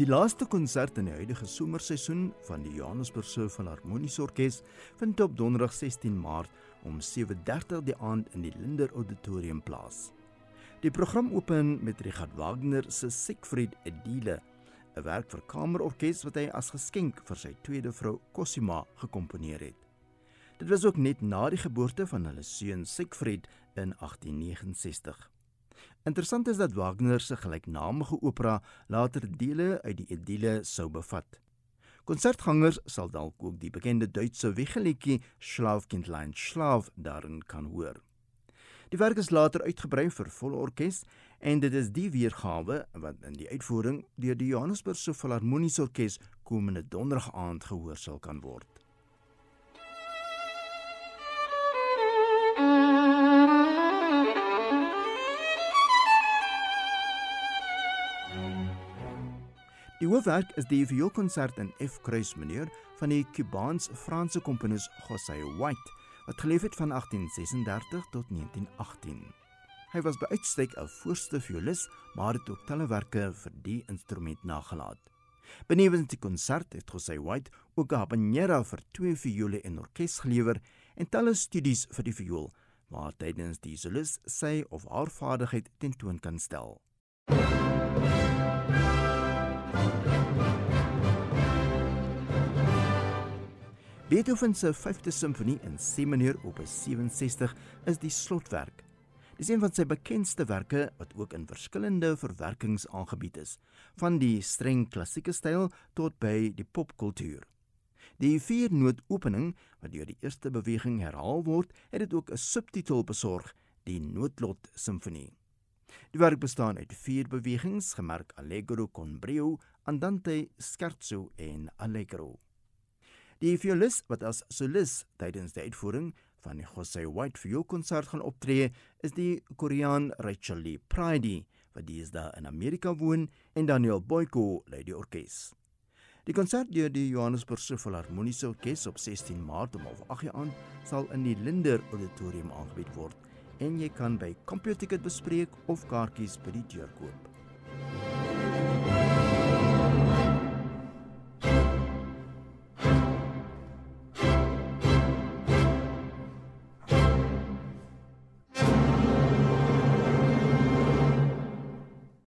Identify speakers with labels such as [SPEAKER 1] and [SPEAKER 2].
[SPEAKER 1] Die laaste konsert in die huidige somerseisoen van die Johannesburgse Filharmoniese Orkees vind op Donderdag 16 Maart om 7:30 die aand in die Linder Auditorium plaas. Die program open met Richard Wagner se Siegfried Edile, 'n werk vir kamerorkes wat hy as geskenk vir sy tweede vrou Cosima gekomponeer het. Dit was ook net na die geboorte van hulle seun Siegfried in 1869. Interessant is dat Wagner se gelyknamige opera later dele uit die Edile sou bevat. Konsertgangers sal dalk ook die bekende Duitse wiegeliedjie Schlafkindlein Schlaf daarin kan hoor. Die werk is later uitgebrei vir volle orkes en dit is die weergawe wat in die uitvoering deur die Johannesburgse Filharmoniese Orkees komende donderdag aand gehoor sal kan word. Die hoofwerk is die vioolkonsert in F kruis mineur van die Kubaans-Franse komponis José White wat geleef het van 1836 tot 1918. Hy was by uitstek 'n voorste violis, maar het ook talle werke vir die instrument nagelaat. Benewens die konsert het José White ook 'n habanera vir twee viole en orkes gelewer en talle studies vir die viool waar tydens die solis sy of haar vaardigheid tentoon kan stel. Beethoven se 5de simfonie in C mineur op 67 is die slotwerk. Dis een van sy bekendste werke wat ook in verskillende verwerkings aangebied is, van die streng klassieke styl tot by die popkultuur. Die viernoot opening wat deur die eerste beweging herhaal word, het dit ook 'n subtitel besorg, die Noodlot Simfonie. Die werk bestaan uit vier bewegings, gemerk Allegro con brio, Andante, Scherzo en Allegro. Die violis wat as solis tydens die uitvoering van die Jose White vioolkonsert gaan optree, is die Koreaan Rachel Lee Pridey, wat deesdae in Amerika woon, en Daniel Boyko lei die orkes. Die konsert deur die Johannesburgse Filharmoniese Orkees op 16 Maart om 8:00 aan sal in die Linder Auditorium aangebied word en jy kan by CompuTicket bespreek of kaartjies by die deur koop.